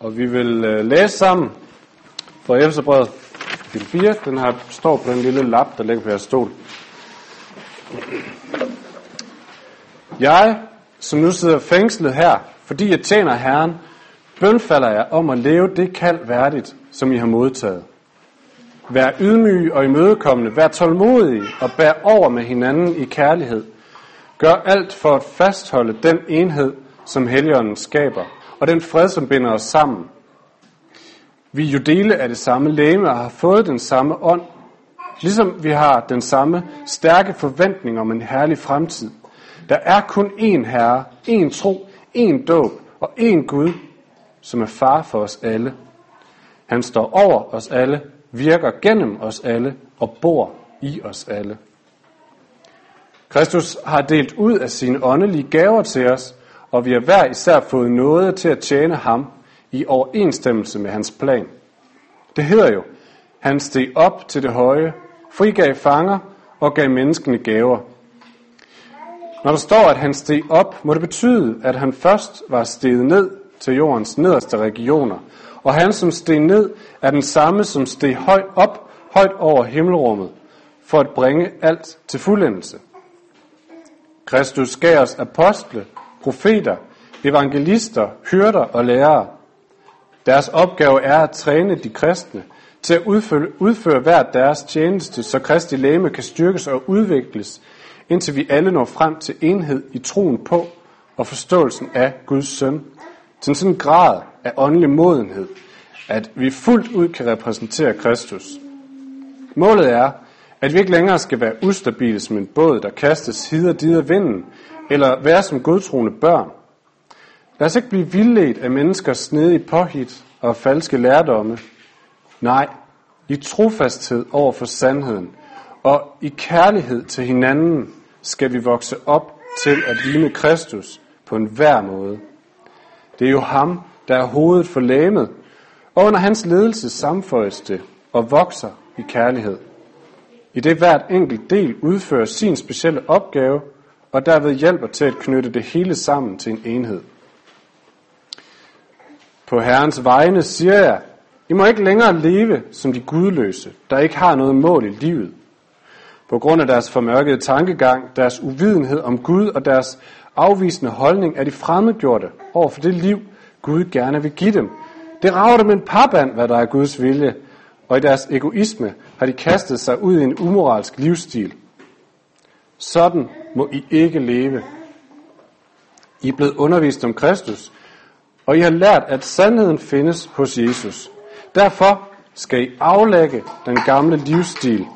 Og vi vil øh, læse sammen fra Efterbrevet kapitel 4. Den her står på den lille lap, der ligger på jeres stol. Jeg, som nu sidder fængslet her, fordi jeg tjener Herren, bønfalder jeg om at leve det kald værdigt, som I har modtaget. Vær ydmyge og imødekommende, vær tålmodige og bær over med hinanden i kærlighed. Gør alt for at fastholde den enhed, som Helligånden skaber, og den fred, som binder os sammen. Vi er jo dele af det samme læme og har fået den samme ånd, ligesom vi har den samme stærke forventning om en herlig fremtid. Der er kun én Herre, én tro, én dåb og én Gud, som er far for os alle. Han står over os alle, virker gennem os alle og bor i os alle. Kristus har delt ud af sine åndelige gaver til os, og vi har hver især fået noget til at tjene ham i overensstemmelse med hans plan. Det hedder jo, han steg op til det høje, frigav fanger og gav menneskene gaver. Når der står, at han steg op, må det betyde, at han først var steget ned til jordens nederste regioner, og han, som steg ned, er den samme, som steg højt op, højt over himmelrummet, for at bringe alt til fuldendelse. Kristus gav os apostle, profeter, evangelister, hyrder og lærere. Deres opgave er at træne de kristne til at udføre, udføre hver deres tjeneste, så Kristi læme kan styrkes og udvikles, indtil vi alle når frem til enhed i troen på og forståelsen af Guds søn, til en sådan grad af åndelig modenhed, at vi fuldt ud kan repræsentere Kristus. Målet er, at vi ikke længere skal være ustabile som en båd, der kastes hid og dider vinden, eller være som godtroende børn. Lad os ikke blive vildledt af menneskers snedige påhit og falske lærdomme. Nej, i trofasthed over for sandheden og i kærlighed til hinanden skal vi vokse op til at ligne Kristus på en hver måde. Det er jo ham, der er hovedet for læmet, og under hans ledelse samføjes det og vokser i kærlighed. I det hvert enkelt del udfører sin specielle opgave, og derved hjælper til at knytte det hele sammen til en enhed. På Herrens vegne siger jeg, I må ikke længere leve som de gudløse, der ikke har noget mål i livet. På grund af deres formørkede tankegang, deres uvidenhed om Gud og deres afvisende holdning er de fremmedgjorte over for det liv, Gud gerne vil give dem. Det rager dem en parband, hvad der er Guds vilje, og i deres egoisme har de kastet sig ud i en umoralsk livsstil. Sådan må I ikke leve. I er blevet undervist om Kristus, og I har lært, at sandheden findes hos Jesus. Derfor skal I aflægge den gamle livsstil,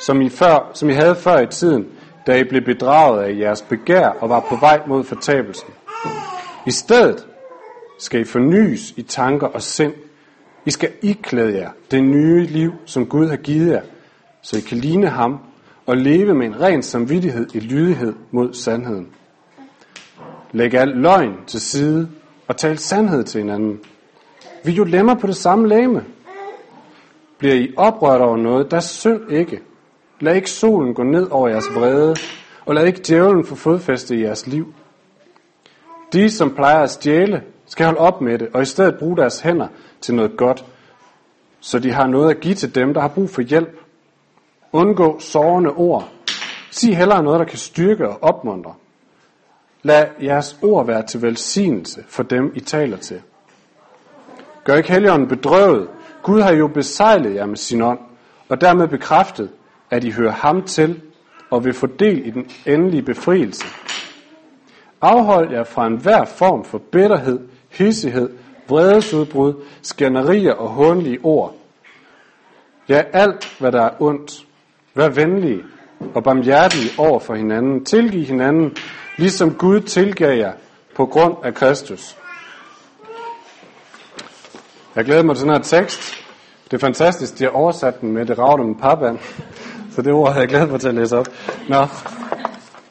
som I, før, som I havde før i tiden, da I blev bedraget af jeres begær og var på vej mod fortabelsen. I stedet skal I fornyes i tanker og sind. I skal iklæde jer det nye liv, som Gud har givet jer, så I kan ligne ham og leve med en ren samvittighed i lydighed mod sandheden. Læg al løgn til side og tal sandhed til hinanden. Vi er jo lemmer på det samme læme. Bliver I oprørt over noget, der synd ikke. Lad ikke solen gå ned over jeres vrede, og lad ikke djævlen få fodfæste i jeres liv. De, som plejer at stjæle, skal holde op med det, og i stedet bruge deres hænder til noget godt, så de har noget at give til dem, der har brug for hjælp. Undgå sårende ord. Sig hellere noget, der kan styrke og opmuntre. Lad jeres ord være til velsignelse for dem, I taler til. Gør ikke Helligånden bedrøvet. Gud har jo besejlet jer med sin ånd, og dermed bekræftet, at I hører ham til og vil få del i den endelige befrielse. Afhold jer fra enhver form for bitterhed, hissighed, vredesudbrud, skænderier og hånlige ord. Ja, alt hvad der er ondt. Vær venlige og barmhjertige over for hinanden. Tilgiv hinanden, ligesom Gud tilgav jer på grund af Kristus. Jeg glæder mig til den her tekst. Det er fantastisk, de har oversat den med det ravne med papband. Så det ord har jeg glædet mig til at læse op. Nå,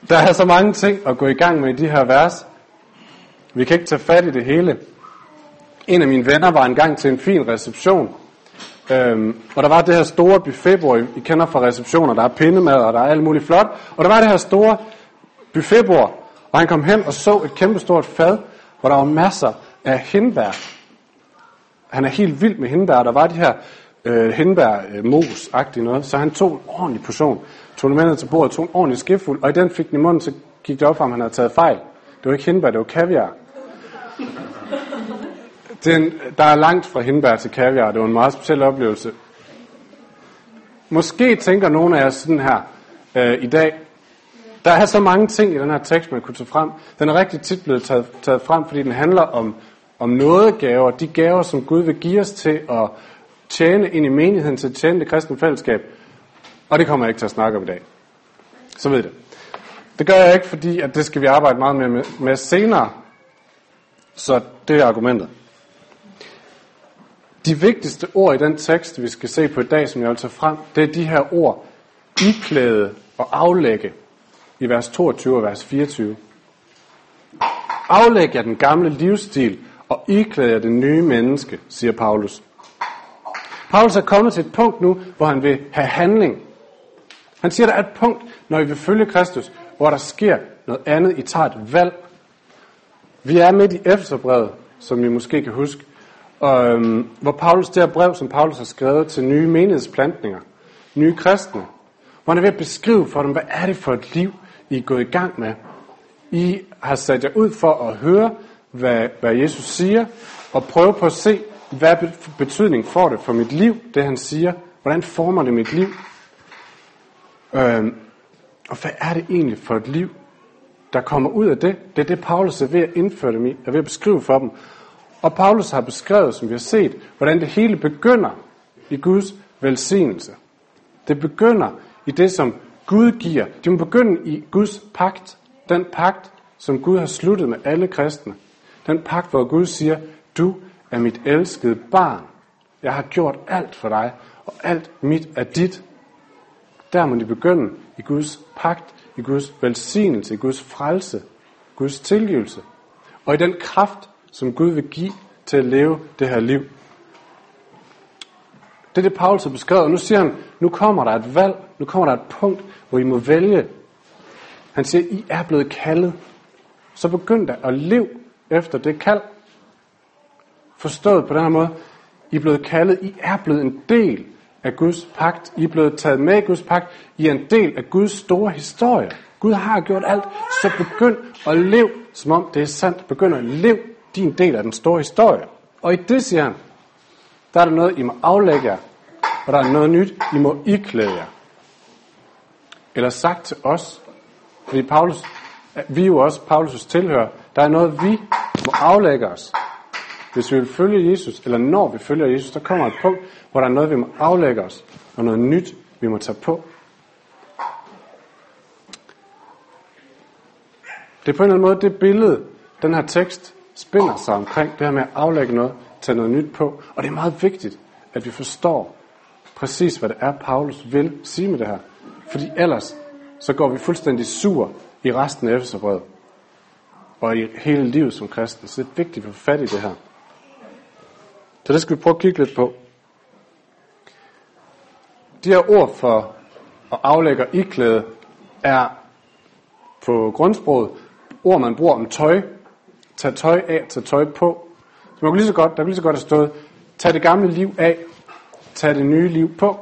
der er så mange ting at gå i gang med i de her vers. Vi kan ikke tage fat i det hele. En af mine venner var engang til en fin reception. Øhm, og der var det her store buffetbord, I kender fra receptioner, der er pindemad, og der er alt muligt flot. Og der var det her store buffetbord, og han kom hen og så et kæmpestort fad, hvor der var masser af hindbær. han er helt vild med hindbær. Der var de her øh, hindbær øh, mos noget. Så han tog en ordentlig portion, tog den med ned til bordet, tog en ordentlig skefuld, og i den fik den i munden, så gik det op for ham, han havde taget fejl. Det var ikke hindbær, det var kaviar. Den, der er langt fra hindbær til kaviar. Det var en meget speciel oplevelse. Måske tænker nogle af jer sådan her øh, i dag, der er så mange ting i den her tekst, man kunne tage frem. Den er rigtig tit blevet taget, taget frem, fordi den handler om, om noget gaver, de gaver, som Gud vil give os til at tjene ind i menigheden, til at tjene det kristne fællesskab. Og det kommer jeg ikke til at snakke om i dag. Så ved det. Det gør jeg ikke, fordi at det skal vi arbejde meget mere med, med senere. Så det er argumentet. De vigtigste ord i den tekst, vi skal se på i dag, som jeg vil tage frem, det er de her ord, iklæde og aflægge, i vers 22 og vers 24. Aflæg jer den gamle livsstil, og iklæde jer det nye menneske, siger Paulus. Paulus er kommet til et punkt nu, hvor han vil have handling. Han siger, at der er et punkt, når I vil følge Kristus, hvor der sker noget andet. I tager et valg. Vi er midt i Efterbrevet, som I måske kan huske, og, øhm, hvor Paulus, det her brev, som Paulus har skrevet til nye menighedsplantninger, nye kristne, hvor han er ved at beskrive for dem, hvad er det for et liv, I er gået i gang med. I har sat jer ud for at høre, hvad, hvad Jesus siger, og prøve på at se, hvad betydning får det for mit liv, det han siger. Hvordan former det mit liv? Øhm, og hvad er det egentlig for et liv, der kommer ud af det? Det er det, Paulus er ved at indføre dem i, er ved at beskrive for dem. Og Paulus har beskrevet, som vi har set, hvordan det hele begynder i Guds velsignelse. Det begynder i det, som Gud giver. Det må begynde i Guds pagt. Den pagt, som Gud har sluttet med alle kristne. Den pagt, hvor Gud siger, du er mit elskede barn. Jeg har gjort alt for dig, og alt mit er dit. Der må de begynde i Guds pagt, i Guds velsignelse, i Guds frelse, Guds tilgivelse. Og i den kraft, som Gud vil give til at leve det her liv. Det er det, Paulus har beskrevet, og nu siger han, nu kommer der et valg, nu kommer der et punkt, hvor I må vælge. Han siger, I er blevet kaldet. Så begynd da at leve efter det kald. Forstået på den her måde, I er blevet kaldet, I er blevet en del af Guds pagt. I er blevet taget med i Guds pagt. I er en del af Guds store historie. Gud har gjort alt, så begynd at leve, som om det er sandt. Begynd at leve din del af den store historie. Og i det, siger han, der er der noget, I må aflægge jer, og der er noget nyt, I må iklæde jer. Eller sagt til os, fordi Paulus, vi er jo også Paulus' tilhører, der er noget, vi må aflægge os. Hvis vi vil følge Jesus, eller når vi følger Jesus, der kommer et punkt, hvor der er noget, vi må aflægge os, og noget nyt, vi må tage på. Det er på en eller anden måde det billede, den her tekst spinder sig omkring det her med at aflægge noget, tage noget nyt på. Og det er meget vigtigt, at vi forstår præcis, hvad det er, Paulus vil sige med det her. Fordi ellers, så går vi fuldstændig sur i resten af Efeserbrevet. Og i hele livet som kristen. Så det er vigtigt, at vi får fat i det her. Så det skal vi prøve at kigge lidt på. De her ord for at aflægge og iklæde er på grundsproget ord, man bruger om tøj. Tag tøj af, tag tøj på. Så man kunne lige så godt, der kunne lige så godt have stået, tag det gamle liv af, tag det nye liv på.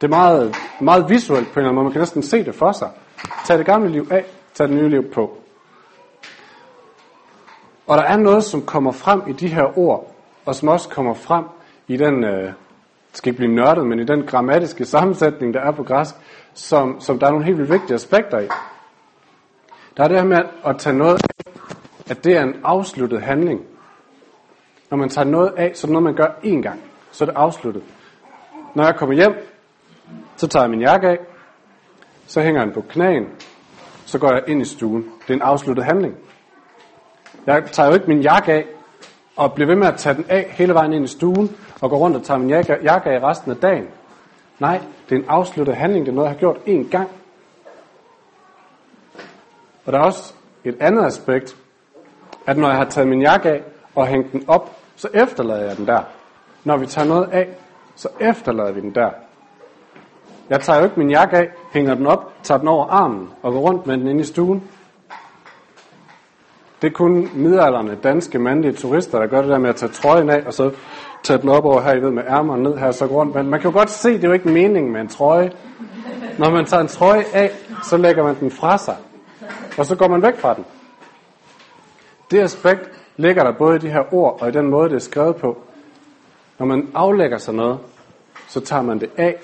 Det er meget, meget visuelt på en eller anden måde. Man kan næsten se det for sig. Tag det gamle liv af, tag det nye liv på. Og der er noget, som kommer frem i de her ord, og som også kommer frem i den, øh, det skal ikke blive nørdet, men i den grammatiske sammensætning, der er på græsk, som, som der er nogle helt vildt vigtige aspekter i. Der er det her med at tage noget af, at det er en afsluttet handling. Når man tager noget af, så er det noget, man gør én gang. Så er det afsluttet. Når jeg kommer hjem, så tager jeg min jakke af, så hænger den på knæen, så går jeg ind i stuen. Det er en afsluttet handling. Jeg tager jo ikke min jakke af, og bliver ved med at tage den af hele vejen ind i stuen, og går rundt og tager min jakke, jakke af resten af dagen. Nej, det er en afsluttet handling. Det er noget, jeg har gjort én gang. Og der er også et andet aspekt, at når jeg har taget min jakke af og hængt den op, så efterlader jeg den der. Når vi tager noget af, så efterlader vi den der. Jeg tager jo ikke min jakke af, hænger den op, tager den over armen og går rundt med den ind i stuen. Det er kun midalderne danske mandlige turister, der gør det der med at tage trøjen af, og så tage den op over her, I ved, med ærmerne ned her, og så går rundt. Men man kan jo godt se, det er jo ikke meningen med en trøje. Når man tager en trøje af, så lægger man den fra sig, og så går man væk fra den. Det aspekt ligger der både i de her ord og i den måde, det er skrevet på. Når man aflægger sig noget, så tager man det af,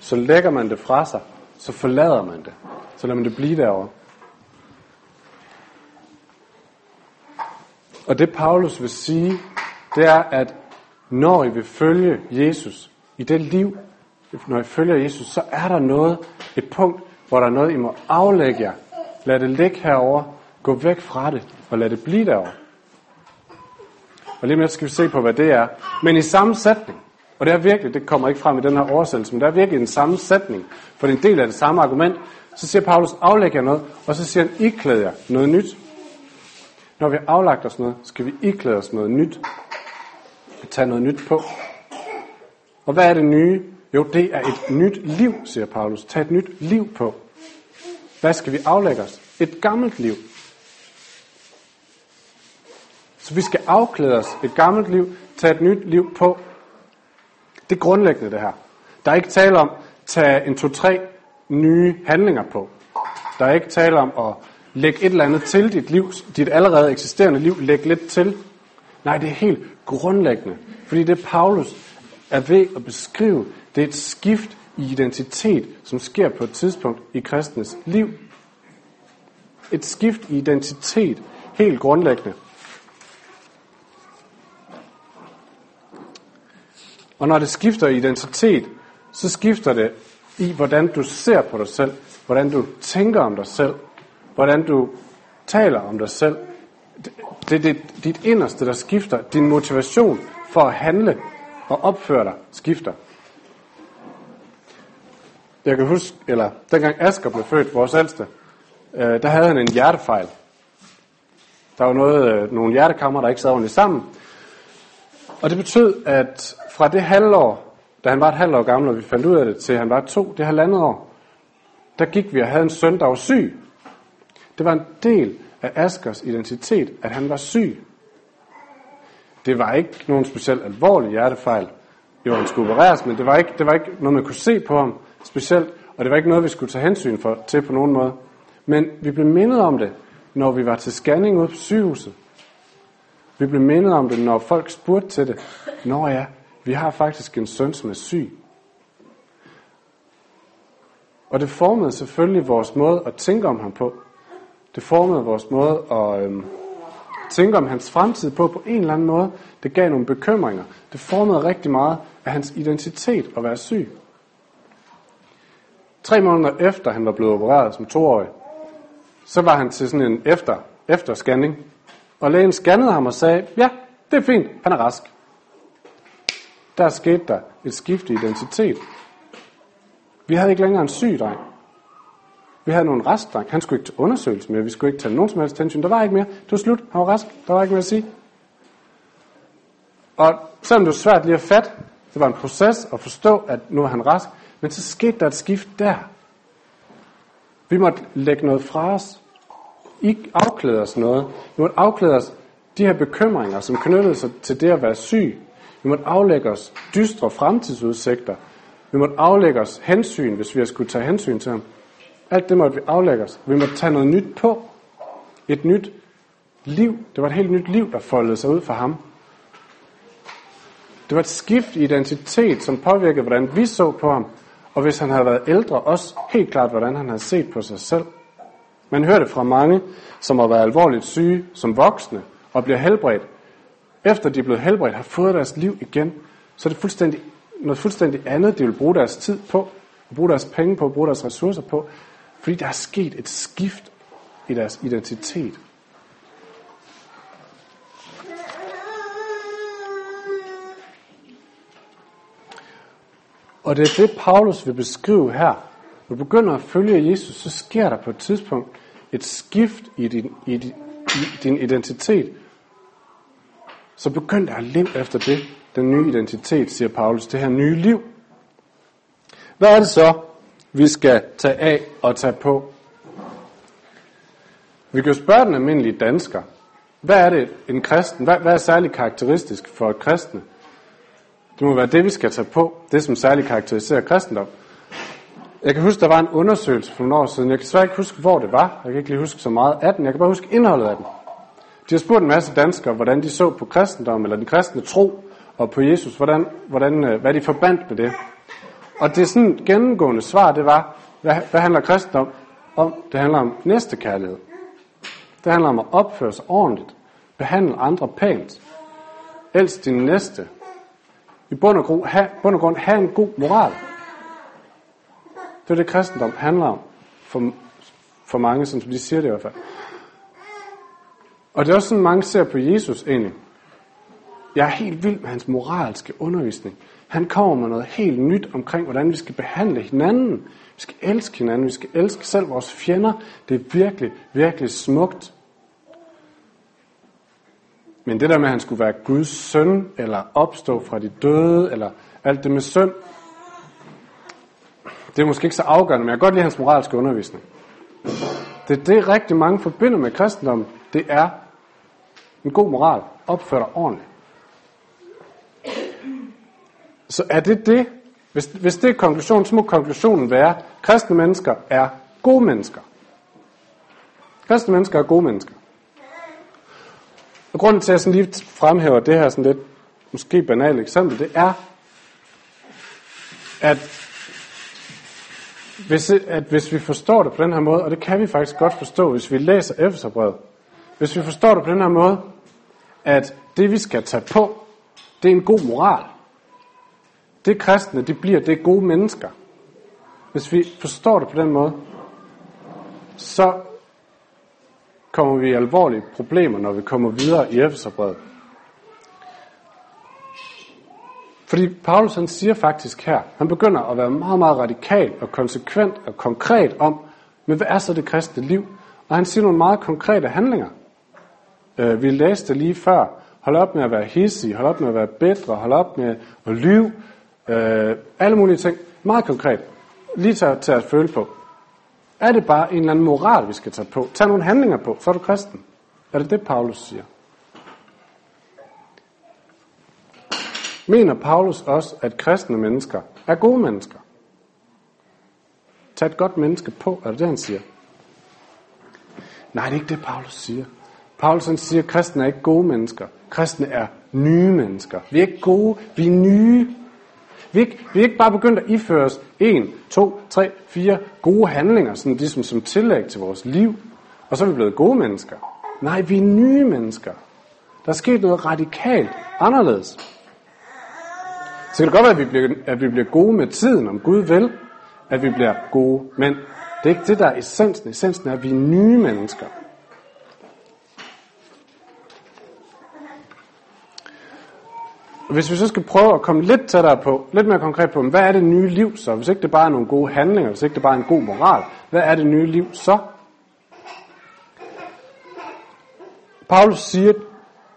så lægger man det fra sig, så forlader man det, så lader man det blive derovre. Og det Paulus vil sige, det er, at når I vil følge Jesus i det liv, når I følger Jesus, så er der noget, et punkt, hvor der er noget, I må aflægge jer. Lad det ligge herover, gå væk fra det, og lad det blive derovre. Og lige med skal vi se på, hvad det er. Men i samme sætning, og det er virkelig, det kommer ikke frem i den her oversættelse, men der er virkelig en samme sætning, for det er en del af det samme argument. Så siger Paulus, aflæg jer noget, og så siger han, iklæd jer noget nyt. Når vi har aflagt os noget, skal vi iklæde os noget nyt. Tag noget nyt på. Og hvad er det nye? Jo, det er et nyt liv, siger Paulus. Tag et nyt liv på. Hvad skal vi aflægge os? Et gammelt liv. Så vi skal afklæde os et gammelt liv, tage et nyt liv på. Det er grundlæggende det her. Der er ikke tale om at tage en to-tre nye handlinger på. Der er ikke tale om at lægge et eller andet til dit liv, dit allerede eksisterende liv, lægge lidt til. Nej, det er helt grundlæggende. Fordi det Paulus er ved at beskrive, det er et skift i identitet, som sker på et tidspunkt i kristnes liv. Et skift i identitet, helt grundlæggende. Og når det skifter identitet, så skifter det i, hvordan du ser på dig selv, hvordan du tænker om dig selv, hvordan du taler om dig selv. Det er det, dit inderste, der skifter. Din motivation for at handle og opføre dig skifter. Jeg kan huske, eller dengang Asger blev født, vores ældste, øh, der havde han en hjertefejl. Der var noget, øh, nogle hjertekammer, der ikke sad ordentligt sammen. Og det betød, at fra det halvår, da han var et halvt år gammel, og vi fandt ud af det, til han var to, det halvandet år, der gik vi og havde en søn, der var syg. Det var en del af Askers identitet, at han var syg. Det var ikke nogen specielt alvorlig hjertefejl. Jo, han skulle opereres, men det var, ikke, det var ikke noget, man kunne se på ham specielt, og det var ikke noget, vi skulle tage hensyn for, til på nogen måde. Men vi blev mindet om det, når vi var til scanning ude på sygehuset. Vi blev mindet om det, når folk spurgte til det. Nå ja, vi har faktisk en søn, som er syg. Og det formede selvfølgelig vores måde at tænke om ham på. Det formede vores måde at øhm, tænke om hans fremtid på på en eller anden måde. Det gav nogle bekymringer. Det formede rigtig meget af hans identitet at være syg. Tre måneder efter han var blevet opereret som toårig, så var han til sådan en efter, efterscanning. Og lægen scannede ham og sagde, ja, det er fint, han er rask. Der skete der et skift i identitet. Vi havde ikke længere en syg dreng. Vi havde nogle rask dreng. Han skulle ikke til undersøgelse mere. Vi skulle ikke tage nogen som helst hensyn. Der var ikke mere. Det var slut. Han var rask. Der var ikke mere at sige. Og selvom det var svært lige at fatte, det var en proces at forstå, at nu er han rask, men så skete der et skift der. Vi måtte lægge noget fra os. Ikke afklæder os noget. Vi måtte afklæde os de her bekymringer, som knyttede sig til det at være syg. Vi måtte aflægge os dystre fremtidsudsigter. Vi måtte aflægge os hensyn, hvis vi skulle tage hensyn til ham. Alt det måtte vi aflægge os. Vi måtte tage noget nyt på. Et nyt liv. Det var et helt nyt liv, der foldede sig ud for ham. Det var et skift i identitet, som påvirkede, hvordan vi så på ham. Og hvis han havde været ældre, også helt klart, hvordan han havde set på sig selv. Man hører det fra mange, som har været alvorligt syge som voksne og bliver helbredt. Efter de er blevet helbredt, har fået deres liv igen, så er det fuldstændig, noget fuldstændig andet, de vil bruge deres tid på, bruge deres penge på, bruge deres ressourcer på, fordi der er sket et skift i deres identitet. Og det er det, Paulus vil beskrive her. Når du begynder at følge Jesus, så sker der på et tidspunkt et skift i din, i din, i din identitet. Så begynd at leve efter det, den nye identitet, siger Paulus, det her nye liv. Hvad er det så, vi skal tage af og tage på? Vi kan jo spørge den almindelige dansker, hvad er det en kristen? Hvad, hvad er særligt karakteristisk for et kristne? Det må være det, vi skal tage på. Det, som særligt karakteriserer kristendom. Jeg kan huske, der var en undersøgelse for nogle år siden. Jeg kan svært ikke huske, hvor det var. Jeg kan ikke lige huske så meget af den. Jeg kan bare huske indholdet af den. De har spurgt en masse danskere, hvordan de så på kristendom, eller den kristne tro, og på Jesus, hvordan, hvordan, øh, hvad de forbandt med det. Og det sådan gennemgående svar, det var, hvad, hvad handler kristendom om? Det handler om næstekærlighed. Det handler om at opføre sig ordentligt. Behandle andre pænt. Elsk din næste. I bund og, grund, have, bund og grund have en god moral. Det er det, kristendom handler om. For, for mange, som de siger det i hvert fald. Og det er også sådan, mange ser på Jesus egentlig. Jeg er helt vild med hans moralske undervisning. Han kommer med noget helt nyt omkring, hvordan vi skal behandle hinanden. Vi skal elske hinanden. Vi skal elske selv vores fjender. Det er virkelig, virkelig smukt. Men det der med, at han skulle være Guds søn, eller opstå fra de døde, eller alt det med synd, det er måske ikke så afgørende, men jeg kan godt lide hans moralske undervisning. Det er det, rigtig mange forbinder med kristendommen. Det er en god moral. Opfør dig ordentligt. Så er det det, hvis, hvis det er konklusionen, så må konklusionen være, at kristne mennesker er gode mennesker. Kristne mennesker er gode mennesker. Og grunden til, at jeg sådan lige fremhæver det her sådan lidt, måske banalt eksempel, det er, at hvis, at hvis vi forstår det på den her måde, og det kan vi faktisk godt forstå, hvis vi læser Efeserbrevet, hvis vi forstår det på den her måde, at det vi skal tage på, det er en god moral. Det kristne, de bliver, det er gode mennesker. Hvis vi forstår det på den måde, så kommer vi i alvorlige problemer, når vi kommer videre i Efeserbrevet. Fordi Paulus han siger faktisk her, han begynder at være meget, meget radikal og konsekvent og konkret om, men hvad er så det kristne liv? Og han siger nogle meget konkrete handlinger. Øh, vi læste lige før, hold op med at være hissig, hold op med at være bedre, hold op med at lyve, øh, alle mulige ting. Meget konkret. Lige til, til at føle på. Er det bare en eller anden moral, vi skal tage på? Tag nogle handlinger på, så er du kristen. Er det det, Paulus siger? Mener Paulus også, at kristne mennesker er gode mennesker? Tag et godt menneske på, er det det, han siger? Nej, det er ikke det, Paulus siger. Paulus han siger, at kristne er ikke gode mennesker. Kristne er nye mennesker. Vi er ikke gode, vi er nye. Vi er ikke, vi er ikke bare begyndt at iføre os en, to, tre, fire gode handlinger, sådan ligesom som tillæg til vores liv, og så er vi blevet gode mennesker. Nej, vi er nye mennesker. Der er sket noget radikalt anderledes. Så kan det godt være, at vi, bliver, at vi bliver gode med tiden, om Gud vil, at vi bliver gode, mænd. det er ikke det, der er essensen. Essensen er, at vi er nye mennesker. Hvis vi så skal prøve at komme lidt tættere på, lidt mere konkret på, hvad er det nye liv så? Hvis ikke det bare er nogle gode handlinger, hvis ikke det bare er en god moral, hvad er det nye liv så? Paulus siger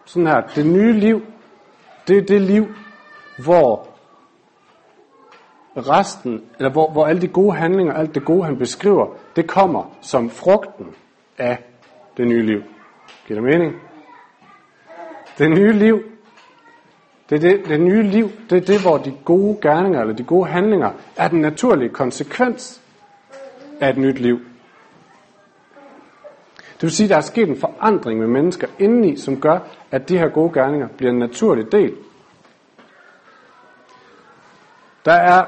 sådan her, det nye liv, det er det liv, hvor resten, eller hvor, hvor alle de gode handlinger, alt det gode, han beskriver, det kommer som frugten af det nye liv. Giver det mening? Det nye liv, det, er det, det nye liv, det er det, hvor de gode gerninger eller de gode handlinger er den naturlige konsekvens af et nyt liv. Det vil sige, at der er sket en forandring med mennesker indeni, som gør, at de her gode gerninger bliver en naturlig del. Der er,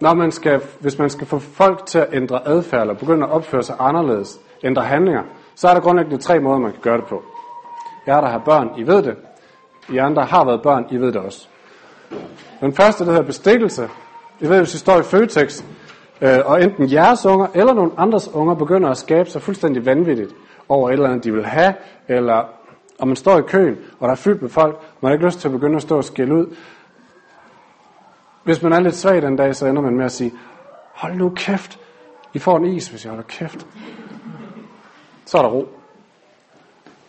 når man skal, hvis man skal få folk til at ændre adfærd eller begynde at opføre sig anderledes, ændre handlinger, så er der grundlæggende tre måder, man kan gøre det på. Jeg der har børn, I ved det. I andre har været børn, I ved det også. Den første, der hedder bestikkelse. I ved, hvis I står i Føtex, øh, og enten jeres unger eller nogle andres unger begynder at skabe sig fuldstændig vanvittigt over et eller andet, de vil have, eller om man står i køen, og der er fyldt med folk, man har ikke lyst til at begynde at stå og skælde ud. Hvis man er lidt svag den dag, så ender man med at sige, hold nu kæft, I får en is, hvis jeg holder kæft. Så er der ro.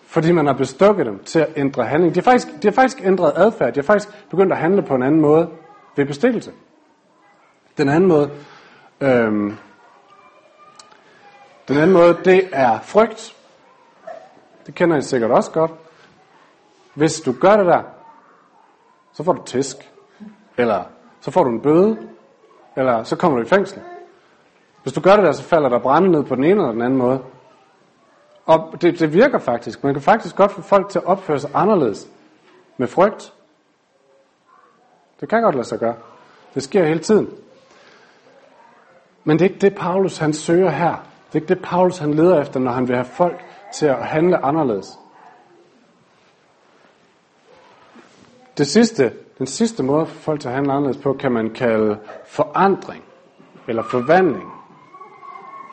Fordi man har bestukket dem til at ændre handling. De har faktisk, de har faktisk ændret adfærd. De har faktisk begyndt at handle på en anden måde ved bestikkelse. Den anden måde, øhm, den anden måde, det er frygt. Det kender I sikkert også godt. Hvis du gør det der, så får du tisk. Eller så får du en bøde. Eller så kommer du i fængsel. Hvis du gør det der, så falder der brænde ned på den ene eller den anden måde. Og det, det virker faktisk. Man kan faktisk godt få folk til at opføre sig anderledes. Med frygt. Det kan godt lade sig gøre. Det sker hele tiden. Men det er ikke det, Paulus han søger her. Det er ikke det, Paulus han leder efter, når han vil have folk til at handle anderledes. Det sidste, den sidste måde for folk til at handle anderledes på, kan man kalde forandring eller forvandling.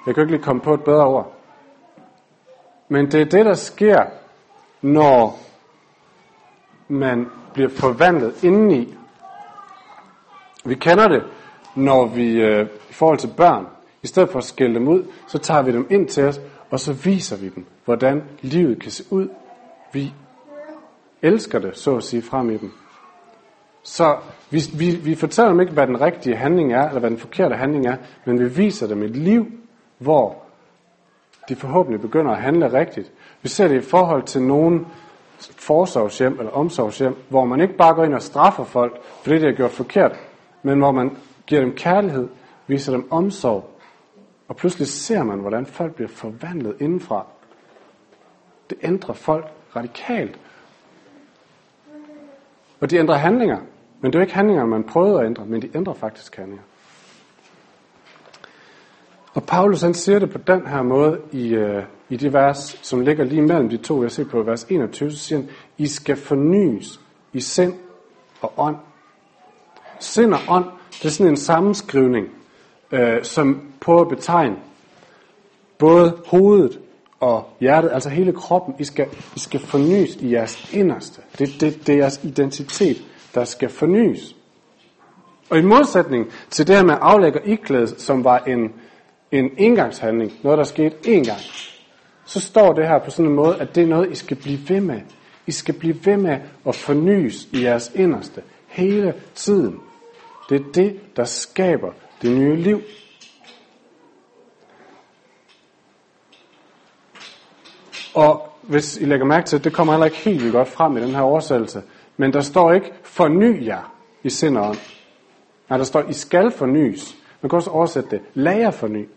Jeg kan ikke lige komme på et bedre ord. Men det er det, der sker, når man bliver forvandlet indeni. Vi kender det, når vi øh, i forhold til børn, i stedet for at skælde dem ud, så tager vi dem ind til os, og så viser vi dem, hvordan livet kan se ud. Vi elsker det, så at sige, frem i dem. Så vi, vi, vi fortæller dem ikke, hvad den rigtige handling er, eller hvad den forkerte handling er, men vi viser dem et liv, hvor de forhåbentlig begynder at handle rigtigt. Vi ser det i forhold til nogen forsorgshjem eller omsorgshjem, hvor man ikke bare går ind og straffer folk, fordi de har gjort forkert, men hvor man giver dem kærlighed, viser dem omsorg, og pludselig ser man, hvordan folk bliver forvandlet indenfra. Det ændrer folk radikalt. Og de ændrer handlinger, men det var ikke handlinger, man prøver at ændre, men de ændrer faktisk handlinger. Og Paulus han siger det på den her måde i, øh, i det vers, som ligger lige mellem de to. Jeg ser på vers 21, så siger han, I skal fornyes i sind og ånd. Sind og ånd, det er sådan en sammenskrivning, øh, som prøver at betegne både hovedet og hjertet, altså hele kroppen. I skal, I skal fornyes i jeres inderste. Det, det, det er jeres identitet, der skal fornyes. Og i modsætning til det her med aflæg og iklæde, som var en, en engangshandling, noget der skete én gang, så står det her på sådan en måde, at det er noget, I skal blive ved med. I skal blive ved med at fornyes i jeres inderste hele tiden. Det er det, der skaber det nye liv. Og hvis I lægger mærke til, det kommer heller ikke helt vildt godt frem i den her oversættelse, men der står ikke forny jer i sind og ånd. Nej, der står, I skal fornyes. Man kan også oversætte det, lad jer forny.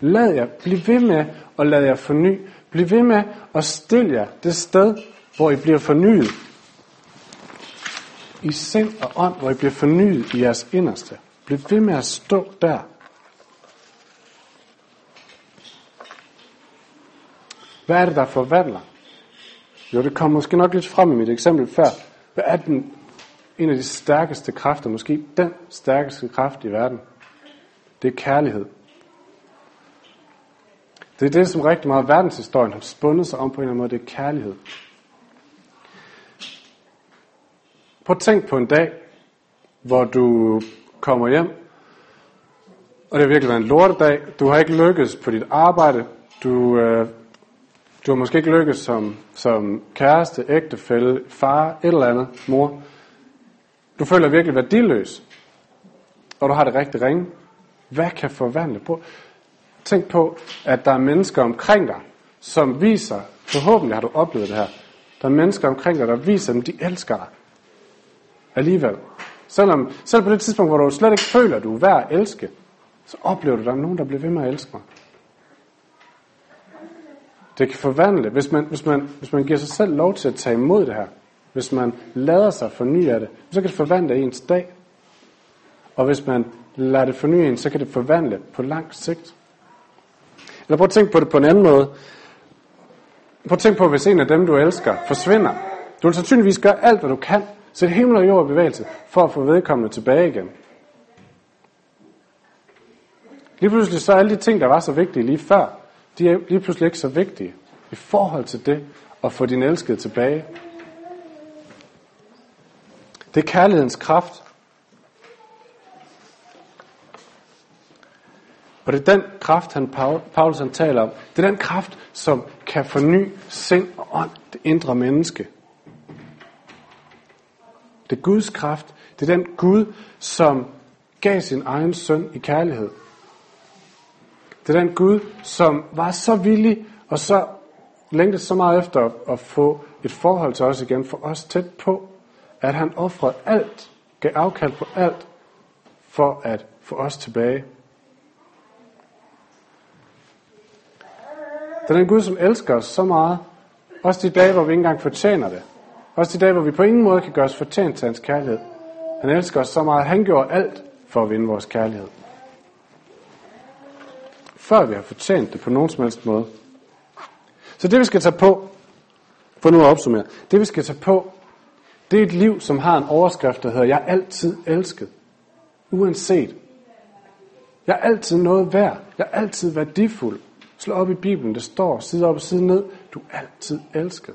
Lad jer, bliv ved med at lade jer forny. Bliv ved med at stille jer det sted, hvor I bliver fornyet. I sind og ånd, hvor I bliver fornyet i jeres inderste. Bliv ved med at stå der. Hvad er det, der forvandler? Jo, det kom måske nok lidt frem i mit eksempel før. Hvad er den, en af de stærkeste kræfter, måske den stærkeste kraft i verden? Det er kærlighed. Det er det, som rigtig meget af verdenshistorien har spundet sig om på en eller anden måde, det er kærlighed. Prøv at tænk på en dag, hvor du kommer hjem, og det har virkelig været en lortedag. Du har ikke lykkes på dit arbejde. Du, øh, du har måske ikke lykkes som, som kæreste, ægtefælle, far, et eller andet, mor. Du føler virkelig værdiløs. Og du har det rigtig ringe. Hvad kan forvandle på? Tænk på, at der er mennesker omkring dig, som viser, forhåbentlig har du oplevet det her, der er mennesker omkring dig, der viser, dem, de elsker dig. Alligevel. Selvom, selv på det tidspunkt, hvor du slet ikke føler, at du er værd at elske, så oplever du, at der er nogen, der bliver ved med at elske mig. Det kan forvandle, hvis man, hvis, man, hvis man giver sig selv lov til at tage imod det her, hvis man lader sig forny af det, så kan det forvandle ens dag. Og hvis man lader det forny en, så kan det forvandle på lang sigt. Eller prøv at tænke på det på en anden måde. Prøv at tænke på, hvis en af dem, du elsker, forsvinder. Du vil sandsynligvis gøre alt, hvad du kan, sætte himmel og jord i bevægelse, for at få vedkommende tilbage igen. Lige pludselig så er alle de ting, der var så vigtige lige før, de er lige pludselig ikke så vigtige i forhold til det at få din elskede tilbage. Det er kærlighedens kraft, Og det er den kraft, han, Paulus han taler om. Det er den kraft, som kan forny sind og ånd, det indre menneske. Det er Guds kraft. Det er den Gud, som gav sin egen søn i kærlighed. Det er den Gud, som var så villig og så længtes så meget efter at, få et forhold til os igen, for os tæt på, at han offrede alt, gav afkald på alt, for at få os tilbage. Det er den Gud, som elsker os så meget, også de dage, hvor vi ikke engang fortjener det. Også de dage, hvor vi på ingen måde kan gøre os fortjent til hans kærlighed. Han elsker os så meget, han gjorde alt for at vinde vores kærlighed. Før vi har fortjent det på nogen som helst måde. Så det vi skal tage på, for nu at opsummere, det vi skal tage på, det er et liv, som har en overskrift, der hedder, jeg er altid elsket. Uanset. Jeg er altid noget værd. Jeg er altid værdifuld. Slå op i Bibelen, det står side op og side ned. Du er altid elsket.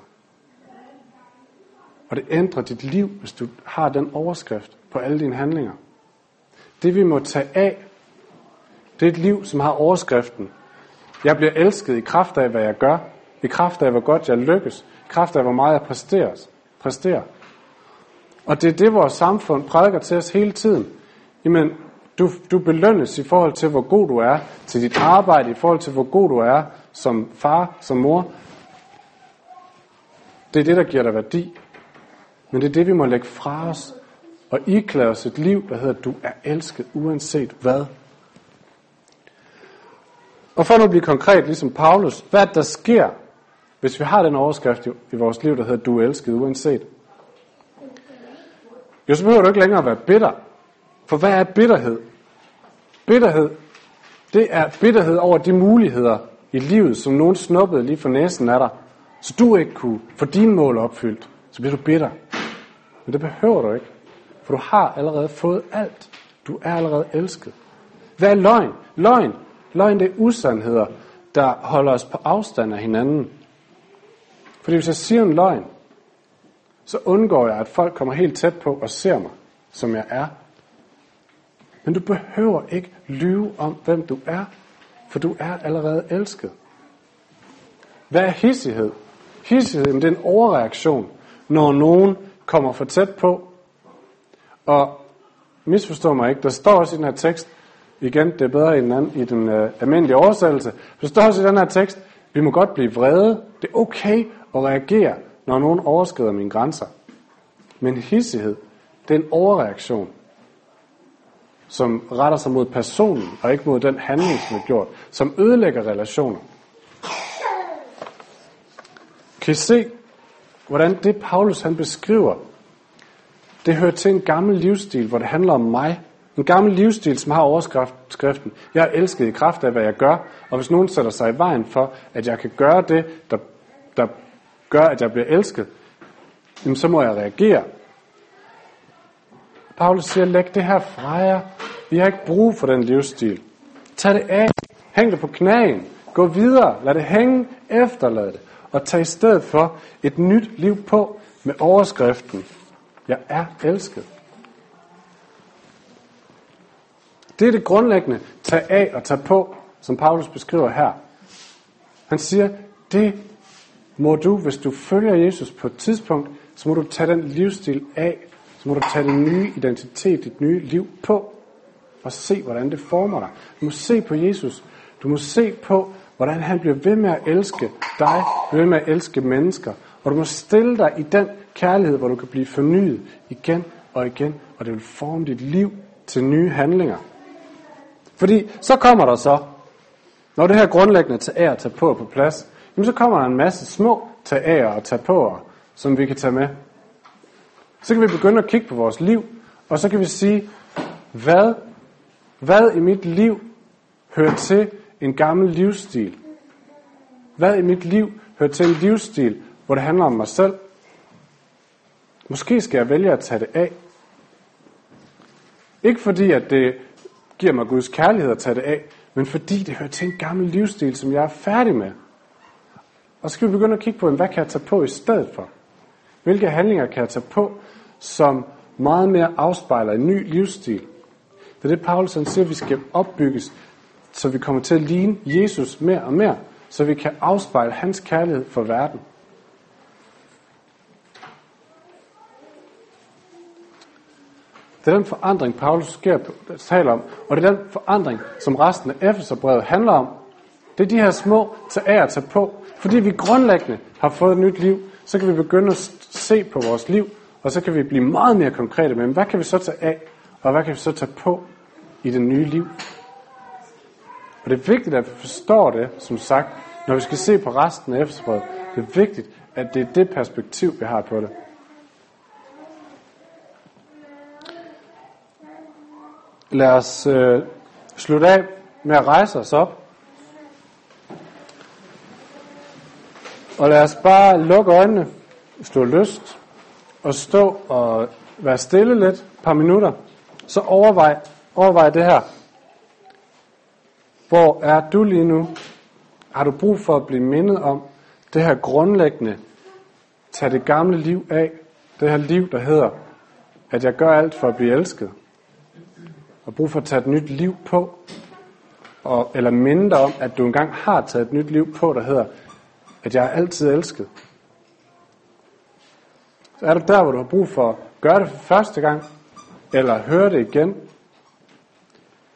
Og det ændrer dit liv, hvis du har den overskrift på alle dine handlinger. Det vi må tage af, det er et liv, som har overskriften. Jeg bliver elsket i kraft af, hvad jeg gør. I kraft af, hvor godt jeg lykkes. I kraft af, hvor meget jeg præsteres, præsterer. Og det er det, vores samfund prædiker til os hele tiden. Jamen, du, du belønnes i forhold til, hvor god du er til dit arbejde, i forhold til, hvor god du er som far, som mor. Det er det, der giver dig værdi. Men det er det, vi må lægge fra os og iklæde os et liv, der hedder, du er elsket uanset hvad. Og for nu at blive konkret, ligesom Paulus, hvad der sker, hvis vi har den overskrift i vores liv, der hedder, du er elsket uanset. Jo, så behøver du ikke længere at være bitter. For hvad er bitterhed? Bitterhed, det er bitterhed over de muligheder i livet, som nogen snuppede lige for næsen af dig, så du ikke kunne få dine mål opfyldt. Så bliver du bitter. Men det behøver du ikke. For du har allerede fået alt. Du er allerede elsket. Hvad er løgn? Løgn. Løgn det er usandheder, der holder os på afstand af hinanden. Fordi hvis jeg siger en løgn, så undgår jeg, at folk kommer helt tæt på og ser mig, som jeg er. Men du behøver ikke lyve om, hvem du er, for du er allerede elsket. Hvad er hissighed? Hissighed det er en overreaktion, når nogen kommer for tæt på. Og misforstå mig ikke, der står også i den her tekst, igen, det er bedre end anden, i den øh, almindelige oversættelse, der står også i den her tekst, vi må godt blive vrede. Det er okay at reagere, når nogen overskrider mine grænser. Men hissighed, det er en overreaktion, som retter sig mod personen, og ikke mod den handling, som er gjort, som ødelægger relationer. Kan I se, hvordan det Paulus han beskriver, det hører til en gammel livsstil, hvor det handler om mig. En gammel livsstil, som har overskriften, jeg er elsket i kraft af, hvad jeg gør, og hvis nogen sætter sig i vejen for, at jeg kan gøre det, der, der gør, at jeg bliver elsket, jamen så må jeg reagere. Paulus siger, læg det her fra jer. Vi har ikke brug for den livsstil. Tag det af. Hæng det på knæen. Gå videre. Lad det hænge. Efterlad det. Og tag i stedet for et nyt liv på med overskriften. Jeg er elsket. Det er det grundlæggende. Tag af og tag på, som Paulus beskriver her. Han siger, det må du, hvis du følger Jesus på et tidspunkt, så må du tage den livsstil af, så må du tage din nye identitet, dit nye liv på, og se, hvordan det former dig. Du må se på Jesus. Du må se på, hvordan han bliver ved med at elske dig, bliver ved med at elske mennesker. Og du må stille dig i den kærlighed, hvor du kan blive fornyet igen og igen, og det vil forme dit liv til nye handlinger. Fordi så kommer der så, når det her grundlæggende tage og tage på på plads, jamen så kommer der en masse små tage og tage på, som vi kan tage med. Så kan vi begynde at kigge på vores liv, og så kan vi sige, hvad, hvad i mit liv hører til en gammel livsstil? Hvad i mit liv hører til en livsstil, hvor det handler om mig selv? Måske skal jeg vælge at tage det af. Ikke fordi, at det giver mig Guds kærlighed at tage det af, men fordi det hører til en gammel livsstil, som jeg er færdig med. Og så skal vi begynde at kigge på, hvad kan jeg tage på i stedet for? Hvilke handlinger kan jeg tage på, som meget mere afspejler en ny livsstil? Det er det, Paulus han siger, at vi skal opbygges, så vi kommer til at ligne Jesus mere og mere, så vi kan afspejle hans kærlighed for verden. Det er den forandring, Paulus sker, taler om, og det er den forandring, som resten af Efeserbrevet handler om. Det er de her små tager at og tage på. Fordi vi grundlæggende har fået et nyt liv, så kan vi begynde at se på vores liv, og så kan vi blive meget mere konkrete med, hvad kan vi så tage af, og hvad kan vi så tage på i det nye liv. Og det er vigtigt, at vi forstår det, som sagt, når vi skal se på resten af eftersproget. Det er vigtigt, at det er det perspektiv, vi har på det. Lad os øh, slutte af med at rejse os op. Og lad os bare lukke øjnene, stå lyst, og stå og være stille lidt, et par minutter. Så overvej, overvej det her. Hvor er du lige nu? Har du brug for at blive mindet om det her grundlæggende, tag det gamle liv af, det her liv, der hedder, at jeg gør alt for at blive elsket, og brug for at tage et nyt liv på, og, eller minde dig om, at du engang har taget et nyt liv på, der hedder, at jeg er altid elsket. Så er du der, hvor du har brug for at gøre det for første gang, eller høre det igen,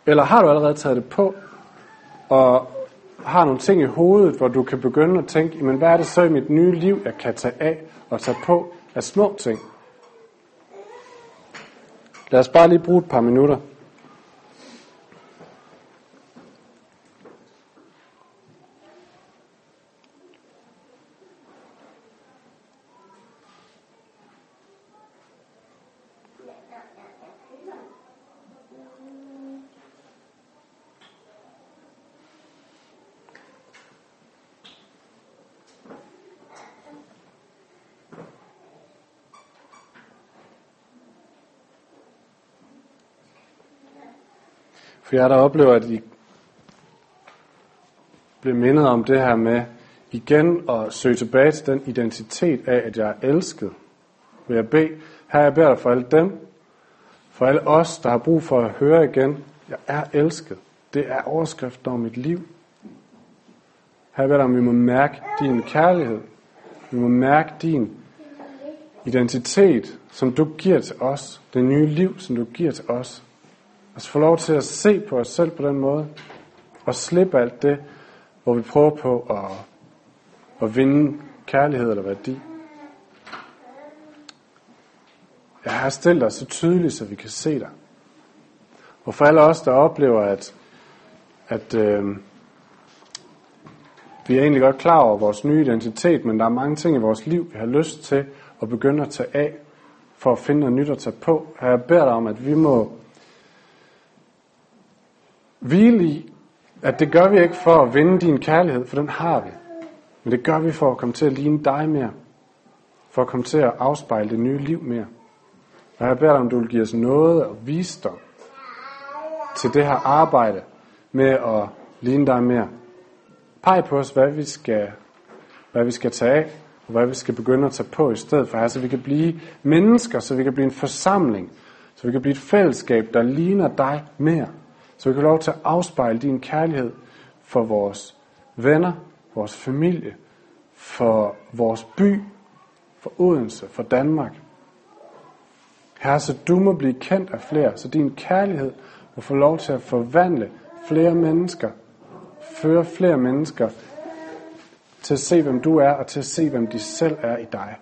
eller har du allerede taget det på, og har nogle ting i hovedet, hvor du kan begynde at tænke, men hvad er det så i mit nye liv, jeg kan tage af og tage på af små ting? Lad os bare lige bruge et par minutter. For jeg der oplever, at I bliver mindet om det her med igen at søge tilbage til den identitet af, at jeg er elsket. Vil jeg bede, her jeg beder dig for alle dem, for alle os, der har brug for at høre igen, jeg er elsket. Det er overskriften over mit liv. Her beder om, vi må mærke din kærlighed. Vi må mærke din identitet, som du giver til os. Det nye liv, som du giver til os. Og få lov til at se på os selv på den måde, og slippe alt det, hvor vi prøver på at, at vinde kærlighed eller værdi. Jeg har stillet dig så tydeligt, så vi kan se dig. Og for alle os, der oplever, at, at øh, vi er egentlig godt klar over vores nye identitet, men der er mange ting i vores liv, vi har lyst til at begynde at tage af, for at finde noget nyt at tage på. Her jeg beder dig om, at vi må hvile i, at det gør vi ikke for at vinde din kærlighed, for den har vi. Men det gør vi for at komme til at ligne dig mere. For at komme til at afspejle det nye liv mere. Og jeg beder dig, om du vil give os noget og visdom til det her arbejde med at ligne dig mere. Peg på os, hvad vi skal, hvad vi skal tage af, og hvad vi skal begynde at tage på i stedet for her, så vi kan blive mennesker, så vi kan blive en forsamling, så vi kan blive et fællesskab, der ligner dig mere. Så vi kan lov til at afspejle din kærlighed for vores venner, vores familie, for vores by, for Odense, for Danmark. Herre, så du må blive kendt af flere, så din kærlighed må få lov til at forvandle flere mennesker, føre flere mennesker til at se, hvem du er, og til at se, hvem de selv er i dig.